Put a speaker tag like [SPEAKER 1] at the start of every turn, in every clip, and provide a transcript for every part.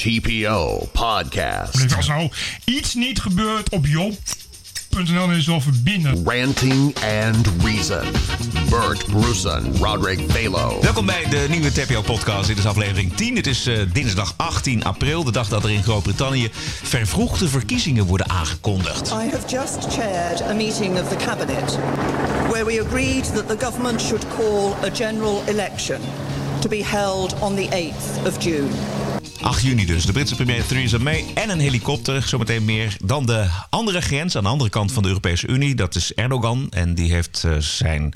[SPEAKER 1] TPO Podcast.
[SPEAKER 2] Als nou iets niet gebeurt op Joop.nl is wel verbinden.
[SPEAKER 1] Ranting and Reason. Bert Brussen, Roderick Balo.
[SPEAKER 3] Welkom bij de nieuwe TPO-podcast. Dit is aflevering 10. Het is eh, dinsdag 18 april, de dag dat er in Groot-Brittannië vervroegde verkiezingen worden aangekondigd.
[SPEAKER 4] I have just chaired a meeting of the Cabinet where we agreed that the government should call a general election to be held on the 8th of June.
[SPEAKER 3] 8 juni dus. De Britse premier Theresa May en een helikopter. Zometeen meer dan de andere grens aan de andere kant van de Europese Unie. Dat is Erdogan. En die heeft eh, zijn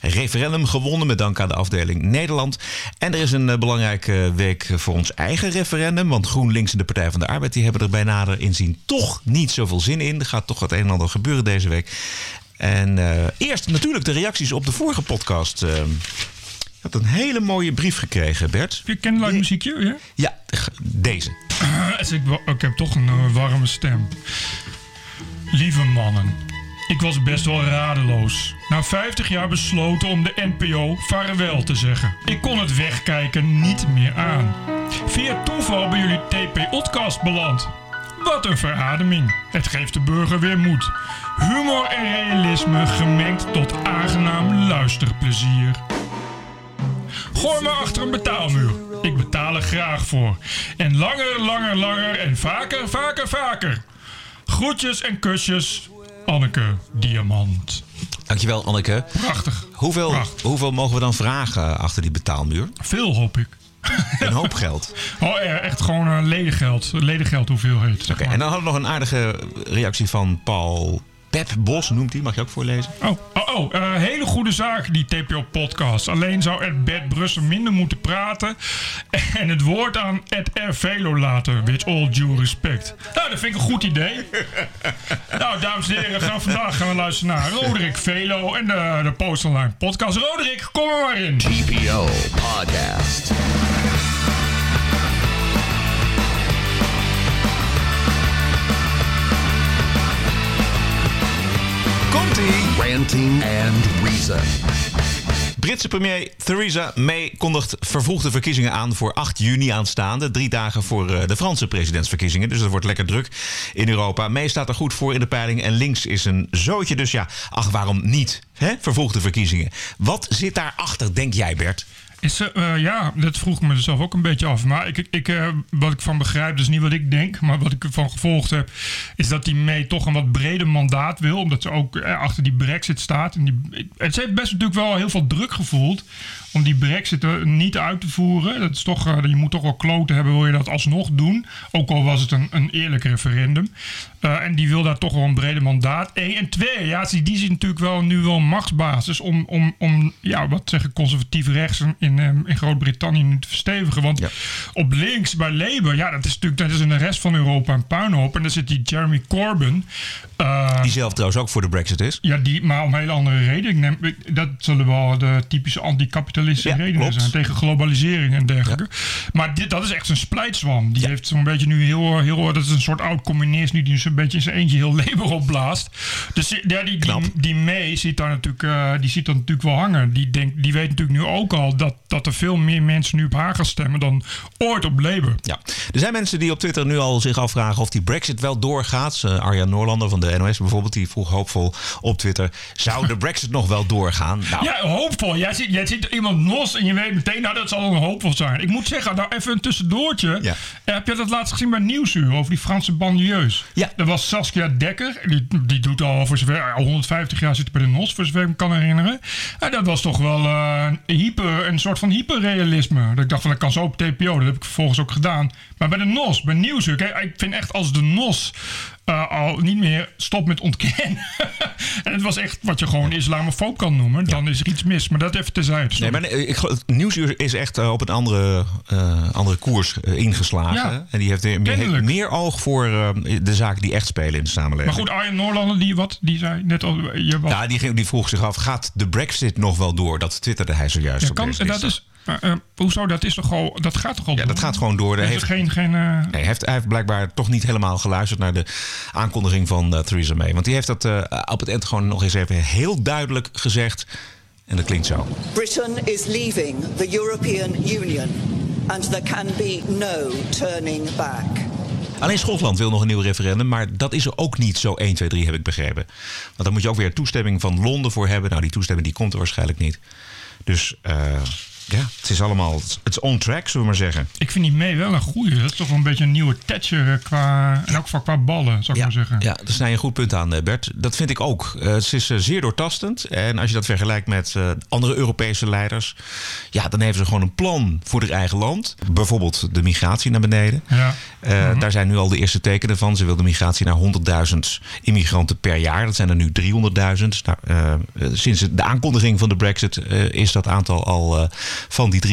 [SPEAKER 3] referendum gewonnen met dank aan de afdeling Nederland. En er is een eh, belangrijke week voor ons eigen referendum. Want GroenLinks en de Partij van de Arbeid die hebben er bij nader inzien toch niet zoveel zin in. Er gaat toch wat een en ander gebeuren deze week. En eh, eerst natuurlijk de reacties op de vorige podcast. Uh, had een hele mooie brief gekregen, Bert.
[SPEAKER 2] Heb je kennelijk muziekje? Ja?
[SPEAKER 3] Ja, deze.
[SPEAKER 2] Dus ik, ik heb toch een uh, warme stem. Lieve mannen, ik was best wel radeloos. Na 50 jaar besloten om de NPO vaarwel te zeggen. Ik kon het wegkijken niet meer aan. Via toeval bij jullie TP-podcast beland. Wat een verademing. Het geeft de burger weer moed. Humor en realisme gemengd tot aangenaam luisterplezier. Gooi me achter een betaalmuur. Ik betaal er graag voor. En langer, langer, langer en vaker, vaker, vaker. Groetjes en kusjes, Anneke Diamant.
[SPEAKER 3] Dankjewel, Anneke.
[SPEAKER 2] Prachtig.
[SPEAKER 3] Hoeveel,
[SPEAKER 2] Prachtig.
[SPEAKER 3] hoeveel mogen we dan vragen achter die betaalmuur?
[SPEAKER 2] Veel hoop ik.
[SPEAKER 3] Een hoop geld.
[SPEAKER 2] Oh, ja, echt gewoon uh, ledengeld. Ledengeld hoeveelheid.
[SPEAKER 3] Oké, en dan hadden we nog een aardige reactie van Paul Pep Bos, noemt hij. Mag je ook voorlezen?
[SPEAKER 2] Oh, oh, eh, hele goede zaak, die TPO-podcast. Alleen zou Ed Bert Brussen minder moeten praten. En het woord aan Ed R. Velo laten. With all due respect. Nou, dat vind ik een goed idee. nou, dames en heren, gaan vandaag gaan we luisteren naar Roderick Velo en de, de Post Online podcast. Roderick, kom er maar in.
[SPEAKER 1] TPO Podcast.
[SPEAKER 3] Komt-ie!
[SPEAKER 1] Ranting and Reason.
[SPEAKER 3] Britse premier Theresa May kondigt vervroegde verkiezingen aan voor 8 juni aanstaande. Drie dagen voor eh, de Franse presidentsverkiezingen. Dus dat wordt lekker druk in Europa. May staat er goed voor in de peiling. En links is een zootje. Dus ja, ach, waarom niet? Hè? Vervroegde verkiezingen. Wat zit daarachter, denk jij, Bert?
[SPEAKER 2] Uh, ja, dat vroeg me zelf ook een beetje af. Maar ik, ik, uh, wat ik van begrijp, dus niet wat ik denk, maar wat ik ervan gevolgd heb, is dat die mee toch een wat breder mandaat wil. Omdat ze ook uh, achter die brexit staat. En die, het heeft best natuurlijk wel heel veel druk gevoeld om die brexit er niet uit te voeren. Dat is toch, je moet toch wel kloten hebben, wil je dat alsnog doen. Ook al was het een, een eerlijk referendum. en die wil daar toch wel een breder mandaat. Eén en twee, ja, die ziet natuurlijk wel nu wel een machtsbasis om, om, om ja, wat zeggen, conservatief rechts in, in Groot-Brittannië nu te verstevigen. Want
[SPEAKER 3] Ja.
[SPEAKER 2] op links bij Labour, ja, dat is natuurlijk dat is in de rest van Europa een puinhoop. En dan zit die Jeremy Corbyn. eh,
[SPEAKER 3] Die zelf trouwens ook voor de brexit is.
[SPEAKER 2] ja, die, maar om een hele andere reden. Ik neem, dat zullen wel de typische anticapitalistische
[SPEAKER 3] Ja,
[SPEAKER 2] redenen
[SPEAKER 3] klopt.
[SPEAKER 2] zijn. Tegen globalisering en dergelijke. Maar dit, dat is echt een splijtswam. Die
[SPEAKER 3] Ja.
[SPEAKER 2] heeft zo'n beetje nu heel, heel... Dat is een soort oud-communist nu die zo'n beetje in zijn eentje heel Labour opblaast. Dus ja, die, die, May ziet daar natuurlijk, eh, die ziet dat natuurlijk wel hangen. Die, denkt, die weet natuurlijk nu ook al dat, dat er veel meer mensen nu op haar gaan stemmen dan ooit op Labour.
[SPEAKER 3] Ja. Er zijn mensen die op Twitter nu al zich afvragen of die brexit wel doorgaat. Uh, Arja Noorlander van de NOS bijvoorbeeld, die vroeg hoopvol op Twitter... zou de brexit nog wel doorgaan? Nou,
[SPEAKER 2] Ja, hoopvol. Jij ziet, jij ziet iemand los en je weet meteen, nou, dat zal een hoopvol zijn. Ik moet zeggen, nou even een tussendoortje.
[SPEAKER 3] Ja.
[SPEAKER 2] Eh, Heb je dat laatst gezien bij Nieuwsuur over die Franse banlieues?
[SPEAKER 3] Ja.
[SPEAKER 2] Dat was Saskia Dekker. Die, die doet al voor zover, al 150 jaar zit bij de NOS, voor zover ik me kan herinneren. En dat was toch wel eh, hyper, een soort van hyperrealisme. Dat ik dacht van, dat kan zo op TPO. Dat heb ik vervolgens ook gedaan. Maar bij de NOS, bij Nieuwsuur. Kijk, ik vind echt als de NOS eh, al niet meer stopt met ontkennen. en het was echt wat je gewoon islamofoob kan noemen. Dan is er iets mis. Maar dat even terzijde.
[SPEAKER 3] Nee, maar nee, ik, het Nieuwsuur is echt eh, op een andere, eh, andere koers ingeslagen.
[SPEAKER 2] Ja.
[SPEAKER 3] En die heeft meer, heeft meer oog voor de zaken die echt spelen in de samenleving.
[SPEAKER 2] Maar goed, Arjen Noorlander, die wat? Die zei net al... Je wat,
[SPEAKER 3] Ja, die, ging- die vroeg zich af, gaat de brexit nog wel door? Dat twitterde hij zojuist
[SPEAKER 2] Ja,
[SPEAKER 3] op
[SPEAKER 2] kan,
[SPEAKER 3] deze
[SPEAKER 2] dat is... eh, eh, hoezo? Dat is toch al... Dat gaat toch al
[SPEAKER 3] Ja,
[SPEAKER 2] door?
[SPEAKER 3] dat gaat gewoon door. Hij heeft,
[SPEAKER 2] geen... geen eh,
[SPEAKER 3] nee, hij, heeft, hij heeft blijkbaar toch niet helemaal geluisterd naar de aankondiging van eh, Theresa May. Want die heeft dat eh, op het eind gewoon nog eens even heel duidelijk gezegd. En dat klinkt zo.
[SPEAKER 4] Britain is leaving the European Union. and there can be no turning back.
[SPEAKER 3] Alleen Schotland wil nog een nieuw referendum, maar dat is er ook niet zo 1, 2, 3 heb ik begrepen. Want daar moet je ook weer toestemming van Londen voor hebben. Nou, die toestemming die komt er waarschijnlijk niet. Dus uh, ja, het is allemaal, het is on track, zullen we maar zeggen.
[SPEAKER 2] Ik vind die mee wel een goeie. Dat is toch wel een beetje een nieuwe Thatcher eh, qua, en ook qua ballen, zou ik
[SPEAKER 3] ja,
[SPEAKER 2] maar zeggen.
[SPEAKER 3] Ja, daar snij je een goed punt aan, eh, Bert. Dat vind ik ook. Uh, het is uh, zeer doortastend. En als je dat vergelijkt met uh, andere Europese leiders, ja, dan hebben ze gewoon een plan voor hun eigen land. Bijvoorbeeld de migratie naar beneden.
[SPEAKER 2] Ja.
[SPEAKER 3] -hmm. Daar zijn nu al de eerste tekenen van. Ze wil de migratie naar 100.000 immigranten per jaar. Dat zijn er nu 300.000. Nou, sinds de aankondiging van de Brexit is dat aantal al van die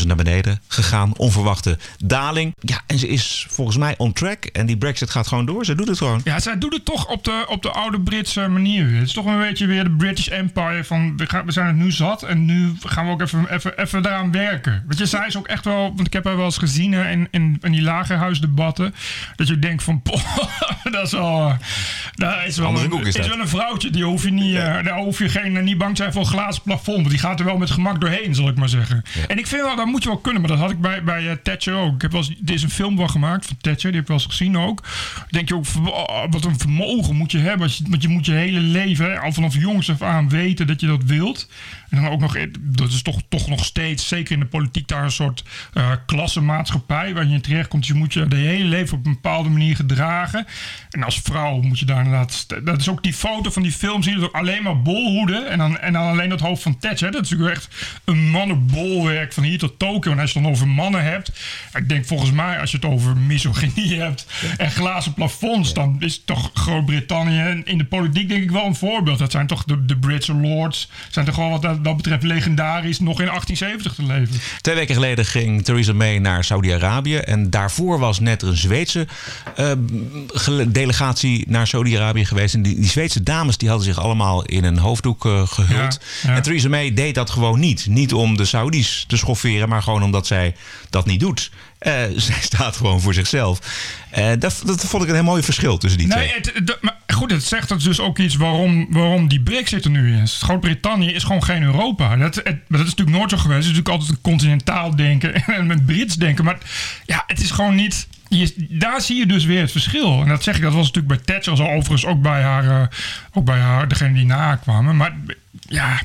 [SPEAKER 3] 300.000 naar beneden gegaan. Onverwachte daling. Ja, en ze is volgens mij on track. En die Brexit gaat gewoon door. Ze doet het gewoon.
[SPEAKER 2] Ja, zij doet het toch op de, op de oude Britse manier. Het is toch een beetje weer de British Empire van we, gaan, we zijn het nu zat en nu gaan we ook even, even, even daaraan werken. Weet je, zij is ook echt wel, want ik heb haar wel eens gezien in, in, in die lagerhuisdebatten, dat je denkt van, poh, dat is wel, dat is wel, een, is, is wel een vrouwtje, die hoef je niet, ja. uh, daar hoef je geen, niet bang te zijn voor een glazen plafond, want die gaat er wel met gemak doorheen, zal ik maar zeggen. Ja. En ik vind wel, dat moet je wel kunnen, maar dat had ik bij, bij uh, Thatcher ook. Ik heb wel eens, er is een film van gemaakt van Thatcher, die heb ik wel eens gezien ook. Denk je ook, oh, wat een vermogen moet je hebben, je, want je moet je hele leven, al vanaf jongs af aan weten dat je dat wilt. En dan ook nog, dat is toch, toch nog steeds, zeker in de politiek, daar een soort uh, klassenmaatschappij waar je in terecht komt. Je moet je de hele leven op een bepaalde manier gedragen. En als vrouw moet je daar inderdaad. Dat is ook die foto van die film, zie je ook alleen maar bolhoeden. En dan, en dan alleen dat hoofd van Thatcher. Dat is natuurlijk echt een mannenbolwerk van hier tot Tokio. En als je het dan over mannen hebt. Ik denk volgens mij, als je het over misogynie hebt en glazen plafonds, dan is toch Groot-Brittannië in de politiek denk ik wel een voorbeeld. Dat zijn toch de, de Britse lords. Zijn toch wel wat dat, dat betreft legendarisch nog in 1870 te leven.
[SPEAKER 3] Twee weken geleden ging Theresa May naar Saudi-Arabië. En daarvoor was net een Zweedse uh, delegatie naar Saudi-Arabië geweest. En die, die, Zweedse dames die hadden zich allemaal in een hoofddoek uh, gehuld. Ja, ja. En Theresa May deed dat gewoon niet. Niet om de Te schofferen, maar gewoon omdat zij dat niet doet. Uh, zij staat gewoon voor zichzelf. Uh, dat, dat vond ik een heel mooi verschil tussen die
[SPEAKER 2] nee,
[SPEAKER 3] twee.
[SPEAKER 2] Het, het, maar goed, het zegt dat dus ook iets waarom, waarom die Brexit er nu is. Groot-Brittannië is gewoon geen Europa. Dat, het, dat is natuurlijk nooit zo geweest. Het is natuurlijk altijd een continentaal denken en met Brits denken. Maar ja, het is gewoon niet... Je, daar zie je dus weer het verschil. En dat zeg ik, dat was natuurlijk bij Thatcher, zo overigens ook bij haar, uh, ook bij haar, degene die na kwamen. Maar ja,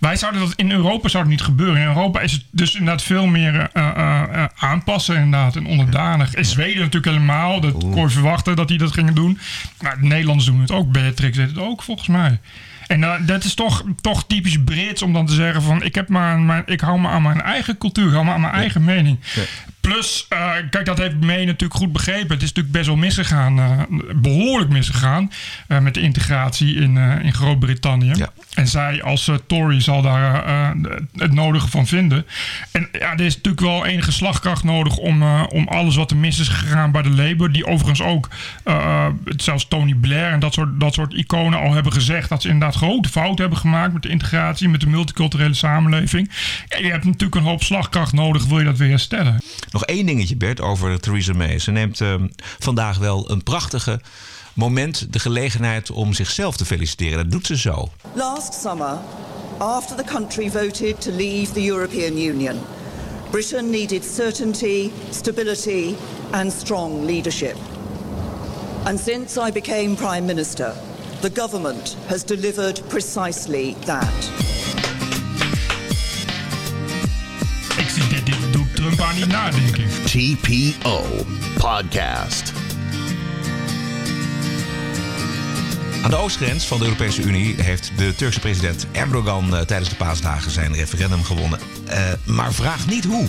[SPEAKER 2] wij zouden dat in Europa zou het niet gebeuren. In Europa is het dus inderdaad veel meer uh, uh, uh, aanpassen inderdaad en onderdanig. In Zweden natuurlijk helemaal. Dat kon je verwachten dat die dat gingen doen. Maar de Nederlanders doen het ook. Beatrix deed het ook volgens mij. En uh, dat is toch, toch typisch Brits om dan te zeggen van ik, heb maar mijn, ik hou me aan mijn eigen cultuur, ik hou me aan mijn ja. eigen mening. Ja. Plus, uh, kijk, dat heeft May natuurlijk goed begrepen. Het is natuurlijk best wel misgegaan, uh, behoorlijk misgegaan met de integratie in, in Groot-Brittannië. Ja. En zij als Tory zal daar het nodige van vinden. En ja, er is natuurlijk wel enige slagkracht nodig om, om alles wat er mis is gegaan bij de Labour. Die overigens ook, zelfs Tony Blair en dat soort, dat soort iconen al hebben gezegd dat ze inderdaad grote fouten hebben gemaakt met de integratie, met de multiculturele samenleving. Ja, je hebt natuurlijk een hoop slagkracht nodig, wil je dat weer herstellen.
[SPEAKER 3] Nog één dingetje, Bert, over Theresa May. Ze neemt uh, vandaag wel een prachtige moment, de gelegenheid om zichzelf te feliciteren. Dat doet ze zo.
[SPEAKER 4] Last summer, after the country voted to leave the European Union, Britain needed certainty, stability and strong leadership. And since I became Prime Minister, the government has delivered precisely that.
[SPEAKER 2] Niet nadenken.
[SPEAKER 1] TPO Podcast.
[SPEAKER 3] Aan de oostgrens van de Europese Unie heeft de Turkse president Erdogan uh, tijdens de paasdagen zijn referendum gewonnen. Uh, maar vraag niet hoe.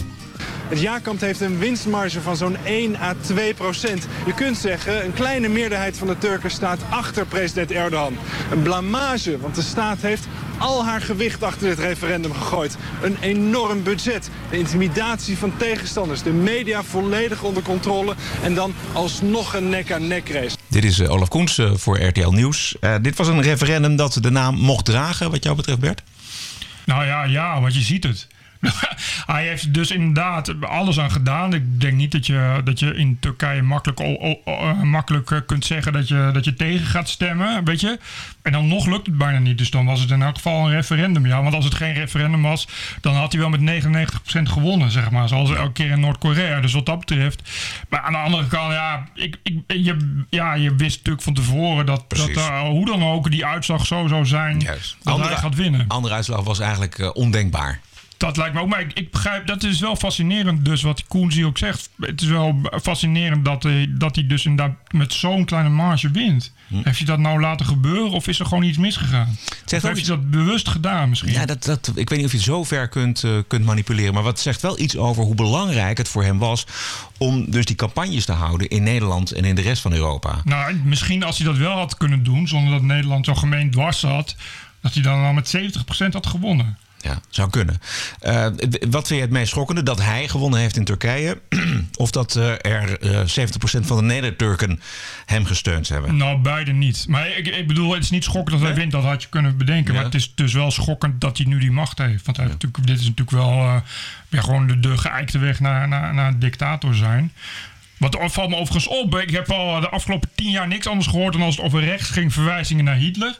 [SPEAKER 5] Het jaarkamp heeft een winstmarge van zo'n 1 à 2 procent. Je kunt zeggen, een kleine meerderheid van de Turken staat achter president Erdogan. Een blamage, want de staat heeft al haar gewicht achter dit referendum gegooid. Een enorm budget, de intimidatie van tegenstanders, de media volledig onder controle en dan alsnog een nek-aan-nek race.
[SPEAKER 3] Dit is uh, Olaf Koens uh, voor RTL Nieuws. Uh, dit was een referendum dat de naam mocht dragen, wat jou betreft, Bert?
[SPEAKER 2] Nou ja, ja, want je ziet het. Hij heeft dus inderdaad alles aan gedaan. Ik denk niet dat je, dat je in Turkije makkelijk, o- o- o- eh, makkelijk eh, kunt zeggen dat je, dat je tegen gaat stemmen. Weet je? En dan nog lukt het bijna niet. Dus dan was het in elk geval een referendum. Ja, want als het geen referendum was, dan had hij wel met 99% gewonnen, zeg maar. Zoals elke keer in Noord-Korea. Dus wat dat betreft. Maar aan de andere kant, ja, ik, ik, je, ja je wist natuurlijk van tevoren dat, dat eh, hoe dan ook die uitslag zo zou zijn.
[SPEAKER 3] Juist.
[SPEAKER 2] Dat hij gaat winnen.
[SPEAKER 3] andere uitslag was eigenlijk ondenkbaar.
[SPEAKER 2] Dat lijkt me ook. Maar ik, ik begrijp, dat is wel fascinerend. Dus wat Koenzie ook zegt. Het is wel fascinerend dat hij, dat hij dus inderdaad met zo'n kleine marge wint.
[SPEAKER 3] Hm.
[SPEAKER 2] Heeft hij dat nou laten gebeuren of is er gewoon iets misgegaan?
[SPEAKER 3] zegt
[SPEAKER 2] Of heeft hij dat bewust gedaan misschien?
[SPEAKER 3] Ja, dat, dat, ik weet niet of je het zo ver kunt, eh, kunt manipuleren. Maar wat zegt wel iets over hoe belangrijk het voor hem was. om dus die campagnes te houden in Nederland en in de rest van Europa.
[SPEAKER 2] Nou, misschien als hij dat wel had kunnen doen, zonder dat Nederland zo gemeen dwars zat, dat hij dan al met 70% had gewonnen.
[SPEAKER 3] Ja, zou kunnen. Eh, wat vind je het meest schokkende? Dat hij gewonnen heeft in Turkije? of dat eh, er eh 70% van de Neder-Turken hem gesteund hebben?
[SPEAKER 2] Nou, beide niet. Maar ik, ik bedoel, het is niet schokkend dat hij wint. Dat had je kunnen bedenken.
[SPEAKER 3] Ja.
[SPEAKER 2] Maar het is dus wel schokkend dat hij nu die macht heeft. Want hij heeft natuurlijk, dit is natuurlijk wel ja, gewoon de, de geëikte weg naar, naar, naar een dictator zijn. Wat valt me overigens op. Ik heb al de afgelopen tien jaar niks anders gehoord dan als het over rechts ging, verwijzingen naar Hitler.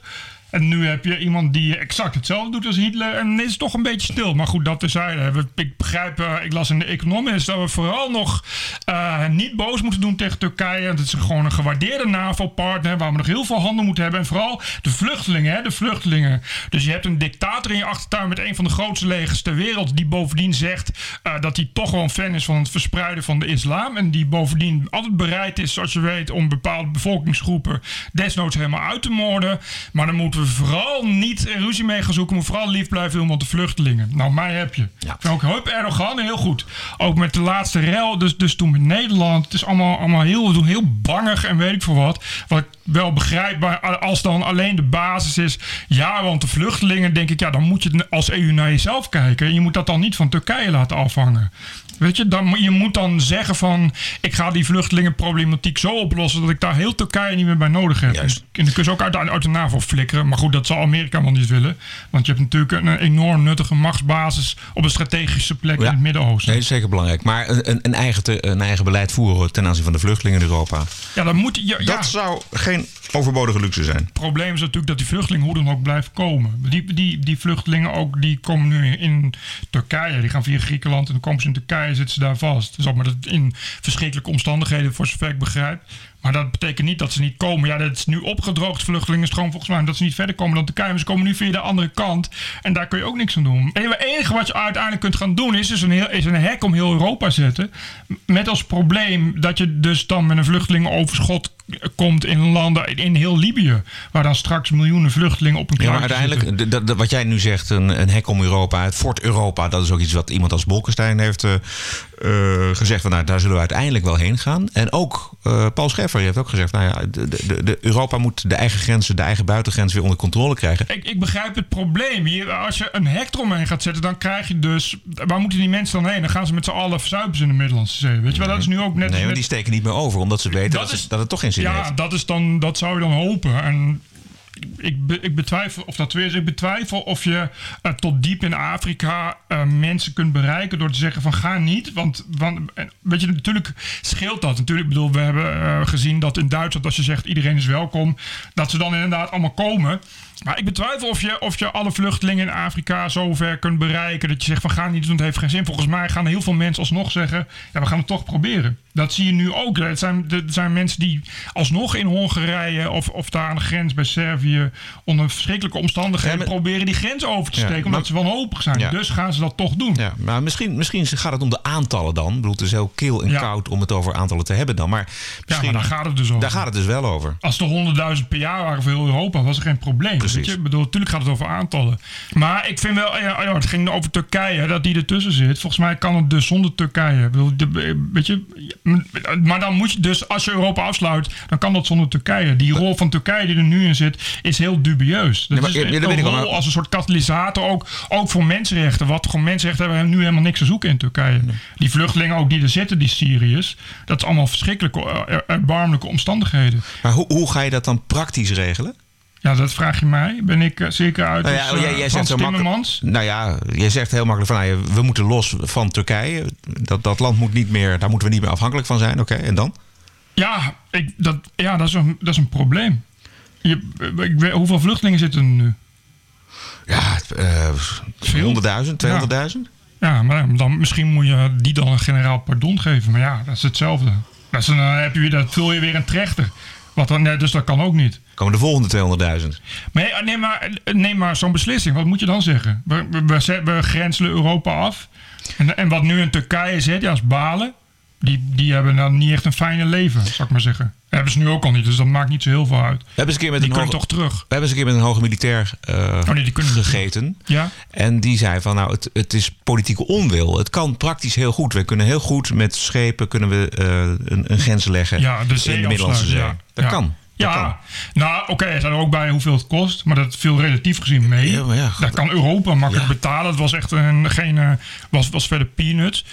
[SPEAKER 2] En nu heb je iemand die exact hetzelfde doet als Hitler. En is toch een beetje stil. Maar goed, dat terzijde. Ik begrijp, eh, ik las in de Economist dat we vooral nog eh, niet boos moeten doen tegen Turkije. Het is gewoon een gewaardeerde NAVO-partner waar we nog heel veel handen moeten hebben. En vooral de vluchtelingen, hè, de vluchtelingen. Dus je hebt een dictator in je achtertuin met een van de grootste legers ter wereld. Die bovendien zegt eh, dat hij toch wel een fan is van het verspreiden van de islam. En die bovendien altijd bereid is, zoals je weet, om bepaalde bevolkingsgroepen desnoods helemaal uit te moorden. Maar dan moeten we vooral niet ruzie mee gaan zoeken. Maar vooral lief blijven doen met de vluchtelingen. Nou, mij heb je.
[SPEAKER 3] Ja.
[SPEAKER 2] Vind ook Hup Erdogan heel goed. Ook met de laatste rel, dus, dus toen met Nederland. Het is allemaal, allemaal heel, heel bangig en weet ik veel wat. Wat ik wel begrijp, maar als dan alleen de basis is... ja, want de vluchtelingen, denk ik... ja, dan moet je als EU naar jezelf kijken. En je moet dat dan niet van Turkije laten afhangen. Weet je, dan, moet- je moet dan zeggen van... ik ga die vluchtelingenproblematiek zo oplossen... dat ik daar heel Turkije niet meer bij nodig heb.
[SPEAKER 3] Juist.
[SPEAKER 2] En dan kun je ook uit, uit de NAVO flikkeren. Maar goed, dat zal Amerika wel niet willen. Want je hebt natuurlijk een, enorm nuttige machtsbasis... op een strategische plek
[SPEAKER 3] Ja.
[SPEAKER 2] in het Midden-Oosten.
[SPEAKER 3] Nee, dat is zeker belangrijk. Maar een, een, eigen te- een eigen beleid voeren ten aanzien van de vluchtelingen in Europa.
[SPEAKER 2] Ja, dan moet ja,
[SPEAKER 3] Dat zou geen overbodige luxe zijn.
[SPEAKER 2] Het probleem is natuurlijk dat die vluchtelingen hoe dan ook blijven komen. Die, die, die vluchtelingen ook, die komen nu in Turkije. Die gaan via Griekenland en dan komen ze in Turkije zitten ze daar vast. Dus ook maar dat in verschrikkelijke omstandigheden, voor zover ik begrijp. Maar dat betekent niet dat ze niet komen. Ja, dat is nu opgedroogd, vluchtelingenstroom volgens mij. Dat ze niet verder komen dan. Maar ze komen nu via de andere kant. En daar kun je ook niks aan doen. En het enige wat je uiteindelijk kunt gaan doen is, is, een, heel, is een hek om heel Europa zetten. Met als probleem dat je dus dan met een vluchtelingenoverschot komt in landen in heel Libië. Waar dan straks miljoenen vluchtelingen op een
[SPEAKER 3] Ja, maar
[SPEAKER 2] kluitje
[SPEAKER 3] uiteindelijk, wat jij nu zegt, een, een hek om Europa, het Fort Europa, dat is ook iets wat iemand als Bolkestein heeft eh, eh, gezegd. Van, nou, daar zullen we uiteindelijk wel heen gaan. En ook eh, Paul Scheffer heeft ook gezegd, nou ja, de, de, de Europa moet de eigen grenzen, de eigen buitengrens weer onder controle krijgen.
[SPEAKER 2] Ik, ik begrijp het probleem. Hier, als je een hek eromheen gaat zetten, dan krijg je dus... Waar moeten die mensen dan heen? Dan gaan ze met z'n allen verzuipen in de Middellandse Zee. Weet je wel, dat is nu ook net...
[SPEAKER 3] Nee, maar die steken niet meer over, omdat ze weten dat,
[SPEAKER 2] Dat
[SPEAKER 3] ze-
[SPEAKER 2] is-
[SPEAKER 3] dat het toch geen zin
[SPEAKER 2] ja,
[SPEAKER 3] heeft.
[SPEAKER 2] dat, is dan, dat zou je dan hopen. En ik, be- ik betwijfel of dat weer is. Ik betwijfel of je eh, tot diep in Afrika eh, mensen kunt bereiken door te zeggen van ga niet. Want, want weet je, natuurlijk scheelt dat. Natuurlijk, ik bedoel, we hebben eh, gezien dat in Duitsland als je zegt iedereen is welkom, dat ze dan inderdaad allemaal komen. Maar ik betwijfel of je, of je alle vluchtelingen in Afrika zo ver kunt bereiken dat je zegt van ga niet doen, het heeft geen zin. Volgens mij gaan heel veel mensen alsnog zeggen, ja, we gaan het toch proberen. Dat zie je nu ook. Het zijn, er zijn mensen die alsnog in Hongarije of, of daar aan de grens bij Servië onder verschrikkelijke omstandigheden
[SPEAKER 3] Ja, maar-
[SPEAKER 2] proberen die grens over te
[SPEAKER 3] Ja,
[SPEAKER 2] steken,
[SPEAKER 3] maar-
[SPEAKER 2] omdat ze wanhopig zijn.
[SPEAKER 3] Ja.
[SPEAKER 2] Dus gaan ze dat toch doen.
[SPEAKER 3] Ja, maar misschien, misschien gaat het om de aantallen dan. Ik bedoel, het is heel kil en koud om het over aantallen te hebben dan. Maar
[SPEAKER 2] Ja, maar daar gaat het dus over.
[SPEAKER 3] daar gaat het dus wel over.
[SPEAKER 2] Als er 100.000 per jaar waren voor heel Europa, was er geen probleem.
[SPEAKER 3] Precies.
[SPEAKER 2] Weet je? Ik bedoel, natuurlijk gaat het over aantallen. Maar ik vind wel, ja, het ging over Turkije, dat die ertussen zit. Volgens mij kan het dus zonder Turkije. Ik bedoel, weet je, maar dan moet je dus, als je Europa afsluit, dan kan dat zonder Turkije. Die rol van Turkije die er nu in zit, is heel dubieus. Dat
[SPEAKER 3] maar-
[SPEAKER 2] is
[SPEAKER 3] ja,
[SPEAKER 2] een
[SPEAKER 3] dat wel,
[SPEAKER 2] rol als een soort katalysator, ook, ook voor mensenrechten. Wat gewoon mensenrechten hebben nu helemaal niks te zoeken in Turkije. Die vluchtelingen ook die er zitten, die Syriërs, dat is allemaal verschrikkelijke, eh, erbarmelijke omstandigheden.
[SPEAKER 3] Maar hoe, hoe ga je dat dan praktisch regelen?
[SPEAKER 2] Ja, dat vraag je mij. Ben ik eh, zeker uit
[SPEAKER 3] Nou ja,
[SPEAKER 2] eh,
[SPEAKER 3] jij, zegt.
[SPEAKER 2] Timmermans?
[SPEAKER 3] Nou ja, jij zegt heel makkelijk van nou, we moeten los van Turkije. Dat, dat land moet niet meer, daar moeten we niet meer afhankelijk van zijn. Oké, en dan?
[SPEAKER 2] Ja, ik, dat, ja dat, is een, dat is een probleem. Je, ik weet, hoeveel vluchtelingen zitten er nu?
[SPEAKER 3] Ja, eh
[SPEAKER 2] Veel?
[SPEAKER 3] 100.000, 200.000?
[SPEAKER 2] Ja, maar dan, misschien moet je die dan een generaal pardon geven. Maar ja, dat is hetzelfde. Dat is een, dan heb je weer, dat vul je weer een trechter. Wat dan, nee, dus dat kan ook niet.
[SPEAKER 3] Komen de volgende 200.000.
[SPEAKER 2] Maar ja, neem maar, neem maar zo'n beslissing. Wat moet je dan zeggen? We, we, we, zet- we grenselen Europa af. En, en wat nu in Turkije zit, ja, is balen. Die, die hebben dan niet echt een fijne leven, zou ik maar zeggen. hebben ze nu ook al niet, dus dat maakt niet zo heel veel uit.
[SPEAKER 3] We hebben eens een keer met
[SPEAKER 2] Die
[SPEAKER 3] een
[SPEAKER 2] kunnen
[SPEAKER 3] hoge,
[SPEAKER 2] toch terug.
[SPEAKER 3] we hebben eens een keer met een hoge militair eh,
[SPEAKER 2] Oh nee, die
[SPEAKER 3] gegeten.
[SPEAKER 2] Ja?
[SPEAKER 3] En die zei van nou, het, het is politieke onwil. Het kan praktisch heel goed. We kunnen heel goed met schepen kunnen we, eh, een, een grens leggen
[SPEAKER 2] Ja, de
[SPEAKER 3] in de Middellandse Zee.
[SPEAKER 2] ja.
[SPEAKER 3] Dat
[SPEAKER 2] Ja.
[SPEAKER 3] kan. Dat kan.
[SPEAKER 2] Ja, nou oké, er staat er ook bij hoeveel het kost, maar dat viel relatief gezien mee.
[SPEAKER 3] Ja,
[SPEAKER 2] kan Europa makkelijk betalen. Het was echt een, geen, eh, was, was verder peanuts.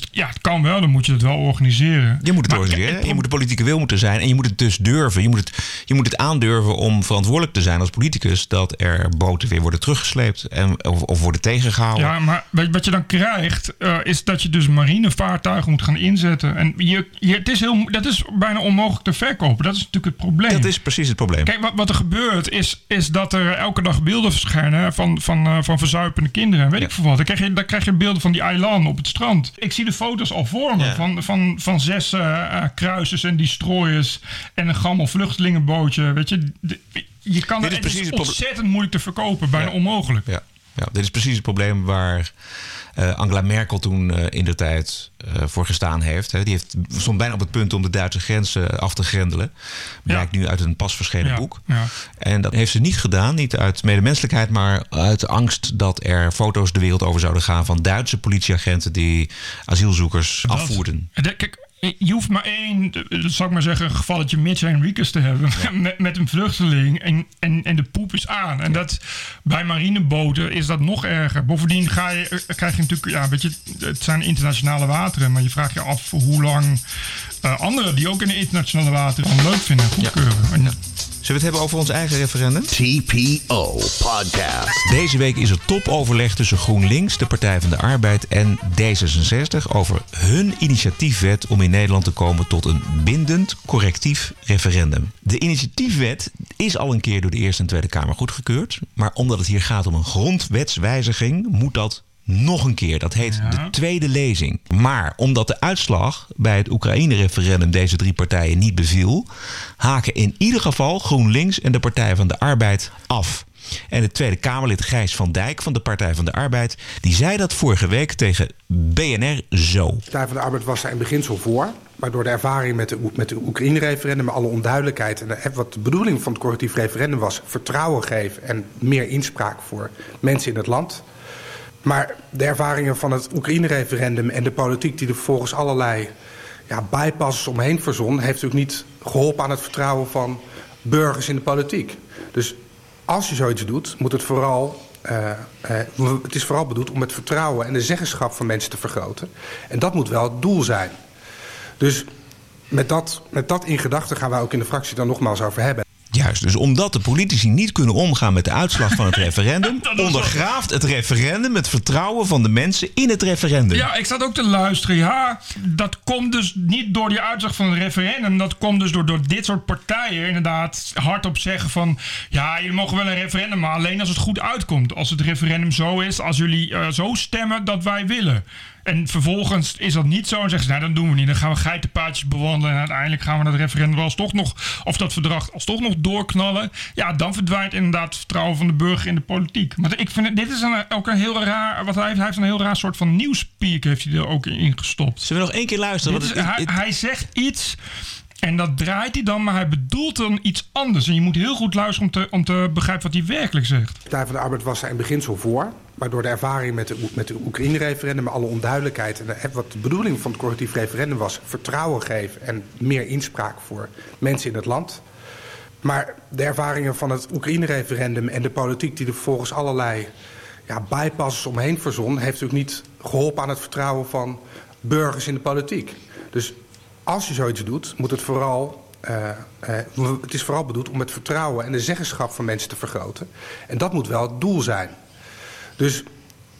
[SPEAKER 2] Dus ja, het kan wel, dan moet je het wel organiseren.
[SPEAKER 3] Je moet het
[SPEAKER 2] Maar
[SPEAKER 3] organiseren.
[SPEAKER 2] het
[SPEAKER 3] Je moet de politieke wil moeten zijn. En je moet het dus durven. Je moet het, je moet het aandurven om verantwoordelijk te zijn als politicus. Dat er boten weer worden teruggesleept. En, of, of worden tegengehouden.
[SPEAKER 2] Ja, maar wat je dan krijgt, eh, is dat je dus marinevaartuigen moet gaan inzetten. En je, je, het is heel, dat is bijna onmogelijk te verkopen. Dat is natuurlijk het probleem.
[SPEAKER 3] Dat is precies het probleem.
[SPEAKER 2] Kijk, wat, wat er gebeurt is, is dat er elke dag beelden verschijnen van, van, eh, van verzuipende kinderen. en Weet ik veel wat. Dan krijg, je, dan krijg je beelden van die eiland op het strand. Ik zie de foto's al voor me
[SPEAKER 3] Ja.
[SPEAKER 2] van, van, van zes eh, kruisers en destroyers en een gammel vluchtelingenbootje. Weet je, de- je kan
[SPEAKER 3] Dit is
[SPEAKER 2] het,
[SPEAKER 3] precies
[SPEAKER 2] is
[SPEAKER 3] het proble-
[SPEAKER 2] ontzettend moeilijk te verkopen, bijna
[SPEAKER 3] Ja.
[SPEAKER 2] onmogelijk.
[SPEAKER 3] Ja, ja, dit is precies het probleem waar Angela Merkel toen eh, in de tijd eh, voor gestaan heeft. Hè. Die heeft, stond bijna op het punt om de Duitse grenzen af te grendelen. Blijkt nu uit een pas verschenen
[SPEAKER 2] Ja,
[SPEAKER 3] boek.
[SPEAKER 2] ja.
[SPEAKER 3] En dat heeft ze niet gedaan, niet uit medemenselijkheid, maar uit angst dat er foto's de wereld over zouden gaan van Duitse politieagenten die asielzoekers
[SPEAKER 2] Dat-
[SPEAKER 3] afvoerden.
[SPEAKER 2] En de- Kijk, je hoeft maar één, eh, zal ik maar zeggen, een gevalletje Mitch Henriquez te hebben. Met, met een vluchteling en, en, en de poep is aan. En dat, bij marineboten is dat nog erger. Bovendien ga je, eh, krijg je natuurlijk, ja, weet je, het zijn internationale wateren. Maar je vraagt je af hoe lang eh, anderen die ook in de internationale wateren leuk vinden en goedkeuren. En,
[SPEAKER 3] Zullen we het hebben over ons eigen referendum?
[SPEAKER 1] TPO Podcast.
[SPEAKER 3] Deze week is er topoverleg tussen GroenLinks, de Partij van de Arbeid en D66 over hun initiatiefwet om in Nederland te komen tot een bindend correctief referendum. De initiatiefwet is al een keer door de Eerste en Tweede Kamer goedgekeurd, maar omdat het hier gaat om een grondwetswijziging, moet dat nog een keer. Dat heet
[SPEAKER 2] Ja.
[SPEAKER 3] de tweede lezing. Maar omdat de uitslag bij het Oekraïne-referendum deze drie partijen niet beviel, haken in ieder geval GroenLinks en de Partij van de Arbeid af. En het Tweede Kamerlid Gijs van Dijk van de Partij van de Arbeid, die zei dat vorige week tegen BNR zo.
[SPEAKER 6] De Partij van de Arbeid was daar in beginsel voor. Maar door de ervaring met de, Oe- met de Oekraïne-referendum... met alle onduidelijkheid en de- wat de bedoeling van het correctief referendum was... vertrouwen geven en meer inspraak voor mensen in het land. Maar de ervaringen van het Oekraïne-referendum... en de politiek die er vervolgens allerlei ja, bypasses omheen verzon... heeft natuurlijk niet geholpen aan het vertrouwen van burgers in de politiek. Dus als je zoiets doet, moet het vooral... eh, eh, het is vooral bedoeld om het vertrouwen en de zeggenschap van mensen te vergroten. En dat moet wel het doel zijn. Dus met dat, met dat in gedachten gaan wij ook in de fractie dan nogmaals over hebben.
[SPEAKER 3] Juist, dus omdat de politici niet kunnen omgaan met de uitslag van het referendum, ondergraaft het referendum het vertrouwen van de mensen in het referendum.
[SPEAKER 2] Ja, ik zat ook te luisteren. Ja, dat komt dus niet door die uitslag van het referendum. Dat komt dus door, door dit soort partijen inderdaad hardop zeggen van... Ja, jullie mogen wel een referendum, maar alleen als het goed uitkomt. Als het referendum zo is, als jullie eh, zo stemmen dat wij willen. En vervolgens is dat niet zo en zeggen ze... Nou, dan doen we niet. Dan gaan we geitenpaadjes bewandelen... en uiteindelijk gaan we dat referendum wel alsnog nog... of dat verdrag alsnog nog doorknallen. Ja, dan verdwijnt inderdaad het vertrouwen van de burger in de politiek. Maar ik vind dit is een, ook een heel raar... Wat hij, heeft, hij heeft een heel raar soort van nieuwspeak heeft hij er ook in gestopt.
[SPEAKER 3] Zullen we nog één keer luisteren?
[SPEAKER 2] Is- hij, zegt iets en dat draait hij dan, maar hij bedoelt dan iets anders. En je moet heel goed luisteren om te, om te begrijpen wat hij werkelijk zegt.
[SPEAKER 6] De Partij van de Arbeid was daar in beginsel voor. Maar door de ervaring met de, met Oekraïne-referendum... alle onduidelijkheid en wat de bedoeling van het correctief referendum was... vertrouwen geven en meer inspraak voor mensen in het land. Maar de ervaringen van het Oekraïne-referendum en de politiek... die er vervolgens allerlei ja, bypasses omheen verzon... heeft natuurlijk niet geholpen aan het vertrouwen van burgers in de politiek. Dus als je zoiets doet, moet het vooral... eh, eh, het is vooral bedoeld om het vertrouwen en de zeggenschap van mensen te vergroten. En dat moet wel het doel zijn. Dus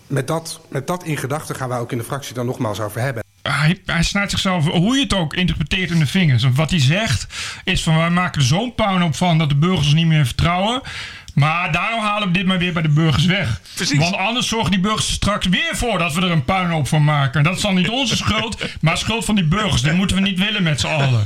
[SPEAKER 6] met dat, met dat in gedachten gaan wij ook in de fractie dan nogmaals over hebben.
[SPEAKER 2] Hij, hij snijdt zichzelf, hoe je het ook interpreteert, in de vingers. Wat hij zegt is van wij maken er zo'n puinhoop van dat de burgers niet meer vertrouwen. Maar daarom halen we dit maar weer bij de burgers weg.
[SPEAKER 3] Precies.
[SPEAKER 2] Want anders zorgen die burgers er straks weer voor dat we er een puinhoop van maken. Dat is dan niet onze schuld, maar schuld van die burgers. Dat moeten we niet willen met z'n allen.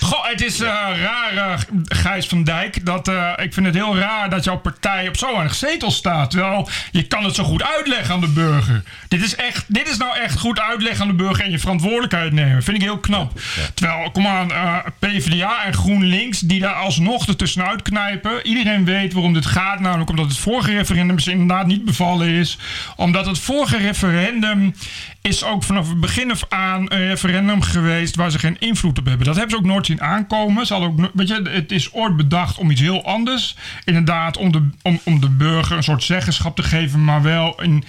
[SPEAKER 2] Goh, het is eh, raar, eh, Gijs van Dijk. Dat, eh, ik vind het heel raar dat jouw partij op zo weinig zetels staat. Terwijl je kan het zo goed uitleggen aan de burger. Dit is, echt, dit is nou echt goed uitleggen aan de burger en je verantwoordelijkheid nemen. Vind ik heel knap. Terwijl, kom aan, PvdA en GroenLinks die daar alsnog ertussenuit knijpen. Iedereen weet waarom dit gaat. Namelijk omdat het vorige referendum dus inderdaad niet bevallen is. Omdat het vorige referendum is ook vanaf het begin af aan een referendum geweest waar ze geen invloed op hebben. Dat hebben ze ook nooit zien aankomen. Ze ook, weet je, het is ooit bedacht om iets heel anders. Inderdaad, om de, om, om de burger een soort zeggenschap te geven, maar wel in,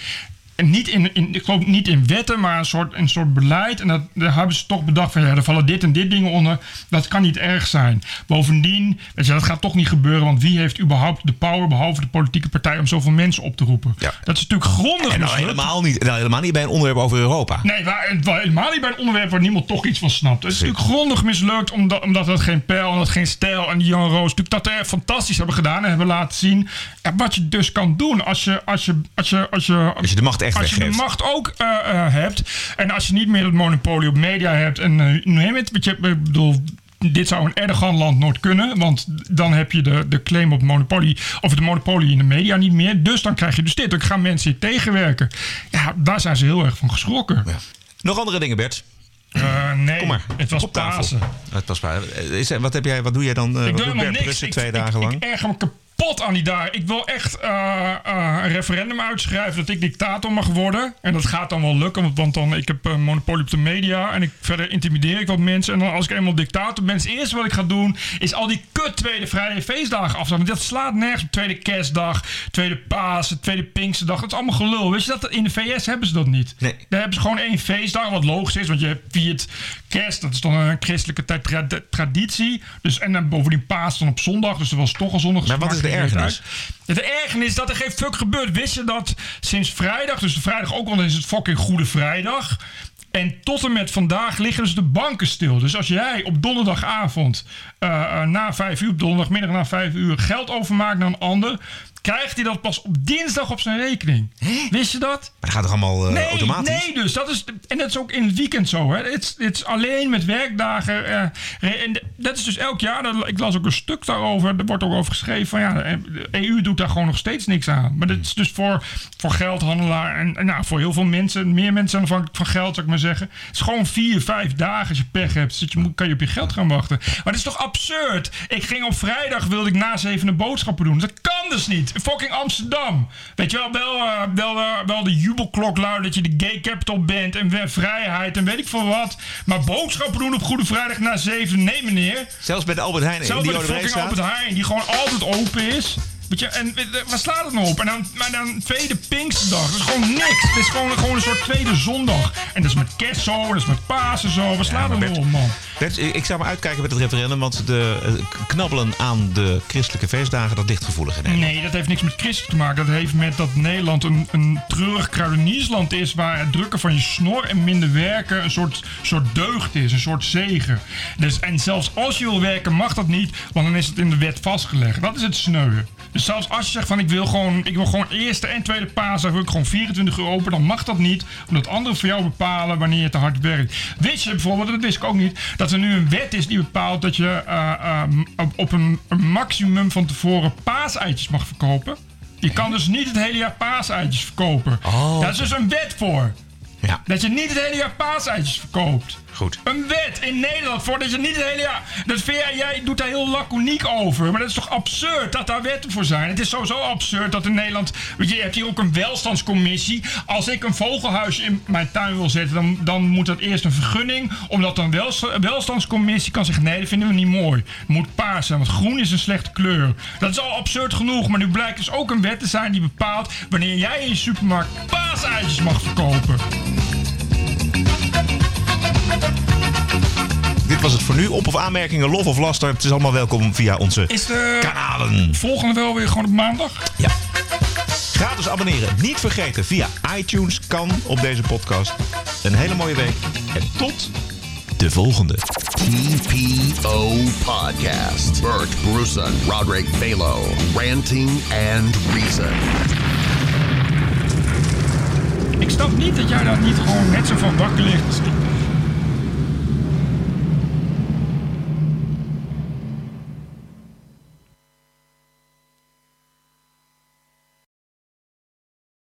[SPEAKER 2] en niet in, in, ik geloof niet in wetten, maar een soort, een soort beleid. En dat, daar hebben ze toch bedacht van ja, er vallen dit en dit dingen onder. Dat kan niet erg zijn. Bovendien, weet je, dat gaat toch niet gebeuren. Want wie heeft überhaupt de power, behalve de politieke partij, om zoveel mensen op te roepen?
[SPEAKER 3] Ja.
[SPEAKER 2] Dat is natuurlijk grondig
[SPEAKER 3] En nou
[SPEAKER 2] mislukt.
[SPEAKER 3] helemaal niet, nou helemaal niet bij een onderwerp over Europa.
[SPEAKER 2] Nee, waar, helemaal niet bij een onderwerp waar niemand toch iets van snapt. Het is natuurlijk grondig mislukt omdat, omdat het geen pijl en dat geen stijl en die Jan Roos natuurlijk dat er fantastisch hebben gedaan en hebben laten zien ja, wat je dus kan doen als je als je als je als je
[SPEAKER 3] Als je de macht echt
[SPEAKER 2] als je de macht ook eh, eh, hebt en als je niet meer het monopolie op media hebt en uh, neem het, ik bedoel dit zou een Erdogan-land nooit kunnen, want dan heb je de, de claim op monopolie of de monopolie in de media niet meer. Dus dan krijg je dus dit. Dan gaan mensen hier tegenwerken. Ja, daar zijn ze heel erg van geschrokken.
[SPEAKER 3] Ja. Nog andere dingen, Bert?
[SPEAKER 2] Eh, nee,
[SPEAKER 3] Kom maar.
[SPEAKER 2] het was. Pasen.
[SPEAKER 3] Het was Pasen. Wat, heb jij, wat doe jij dan? eh,
[SPEAKER 2] Ik doe helemaal
[SPEAKER 3] Bert
[SPEAKER 2] niks.
[SPEAKER 3] Brussen
[SPEAKER 2] Ik,
[SPEAKER 3] twee
[SPEAKER 2] ik,
[SPEAKER 3] dagen
[SPEAKER 2] ik,
[SPEAKER 3] lang?
[SPEAKER 2] ik erger me kapot aan die daar. Ik wil echt eh, eh, een referendum uitschrijven dat ik dictator mag worden. En dat gaat dan wel lukken, want, dan ik heb een monopolie op de media. En ik, verder intimideer ik wat mensen. En dan als ik eenmaal dictator ben, is het eerste wat ik ga doen... is al die kut tweede vrije feestdagen afstaan. Want dat slaat nergens op. Tweede kerstdag, tweede Pasen, tweede Pinksterdag. Dat is allemaal gelul. Weet je dat? In de VS hebben ze dat niet.
[SPEAKER 3] Nee.
[SPEAKER 2] Daar hebben ze gewoon één feestdag, wat logisch is, want je viert kerst, dat is dan een christelijke tra- tra- traditie. Dus, en dan bovendien paas dan op zondag, dus er was toch al zondag.
[SPEAKER 3] Maar wat is de
[SPEAKER 2] maakt het
[SPEAKER 3] ergernis?
[SPEAKER 2] ergernis dat er geen fuck gebeurt. Wist je dat sinds vrijdag, dus vrijdag ook, dan is het fucking Goede Vrijdag. En tot en met vandaag liggen dus de banken stil. Dus als jij op donderdagavond eh, eh, na vijf uur, op donderdagmiddag na vijf uur, geld overmaakt naar een ander, krijgt hij dat pas op dinsdag op zijn rekening. Wist je dat?
[SPEAKER 3] Maar dat gaat toch allemaal eh,
[SPEAKER 2] Nee,
[SPEAKER 3] automatisch?
[SPEAKER 2] nee, dus dat is. En dat is ook in het weekend zo. Het, is, het alleen met werkdagen. en dat is dus elk jaar. dat- Ik las ook een stuk daarover. Er wordt ook over geschreven van ja, de EU doet daar gewoon nog steeds niks aan. Maar dat is dus voor, voor geldhandelaar en, en nou, voor heel veel mensen, meer mensen afhankelijk van geld, zou ik maar zeggen. Het is gewoon vier, vijf dagen als je pech hebt. Zit je, moet- kan je op je geld gaan wachten. Maar dat is toch absurd? Ik ging op vrijdag, wilde ik na zevende boodschappen doen. Dat kan dus niet. Fucking Amsterdam. Weet je wel, wel, eh, wel, eh, wel de jubelklok luiden dat je de gay capital bent en vrijheid en weet ik veel wat. Maar boodschappen doen op Goede Vrijdag na zeven, nee meneer.
[SPEAKER 3] Zelfs bij de Albert Heijn
[SPEAKER 2] Zelfs bij de fucking. Albert Heijn, die gewoon altijd open is. Weet je, en waar slaat het nou op? En dan, maar dan tweede Pinksterdag. Dat is gewoon niks. Het is gewoon, gewoon een soort tweede zondag. En dat is met kerst zo, dat is met Pasen zo. Waar slaat
[SPEAKER 3] maar
[SPEAKER 2] het nou op, man?
[SPEAKER 3] Bert, ik zou maar uitkijken met het referendum, want de eh, knabbelen aan de christelijke feestdagen, dat ligt gevoelig in Nederland.
[SPEAKER 2] Nee, dat heeft niks met christen te maken. Dat heeft met dat Nederland een, een treurig kruideniersland is... waar het drukken van je snor en minder werken een soort, soort deugd is. Een soort zegen. Dus, en zelfs als je wil werken mag dat niet... want dan is het in de wet vastgelegd. Dat is het sneuwen. Dus zelfs als je zegt van ik wil gewoon, ik wil gewoon eerste en tweede paasdag... wil ik gewoon 24 uur open, dan mag dat niet. Omdat anderen voor jou bepalen wanneer je te hard werkt. Wist je bijvoorbeeld, dat wist ik ook niet... dat er nu een wet is die bepaalt dat je eh, eh, op, op een, een maximum van tevoren paaseitjes mag verkopen. Je kan dus niet het hele jaar paaseitjes verkopen.
[SPEAKER 3] Oh.
[SPEAKER 2] Daar is dus een wet voor.
[SPEAKER 3] Ja,
[SPEAKER 2] Dat je niet het hele jaar paaseitjes verkoopt.
[SPEAKER 3] goed.
[SPEAKER 2] Een wet in Nederland voor dat je niet het hele jaar. Dat vind jij, jij doet daar heel laconiek over. Maar dat is toch absurd dat daar wetten voor zijn? Het is sowieso absurd dat in Nederland. Weet je, je hebt hier ook een welstandscommissie. Als ik een vogelhuisje in mijn tuin wil zetten, dan, dan moet dat eerst een vergunning. Omdat een welst- welstandscommissie kan zeggen: nee, dat vinden we niet mooi. Het moet paars zijn, want groen is een slechte kleur. Dat is al absurd genoeg. Maar nu blijkt dus ook een wet te zijn die bepaalt wanneer jij in je supermarkt paaseitjes mag verkopen.
[SPEAKER 3] Dit was het voor nu. Op of aanmerkingen, lof of laster. Het is allemaal welkom via onze
[SPEAKER 2] Is de
[SPEAKER 3] kanalen.
[SPEAKER 2] volgende wel weer gewoon op maandag?
[SPEAKER 3] Ja. Gratis abonneren. Niet vergeten via iTunes kan op deze podcast. Een hele mooie week. En tot de volgende.
[SPEAKER 1] TPO Podcast. Bert Bruson, Roderick Balo, Ranting and Reason.
[SPEAKER 2] Ik snap niet dat jij daar niet gewoon net zo van wakker ligt als ik.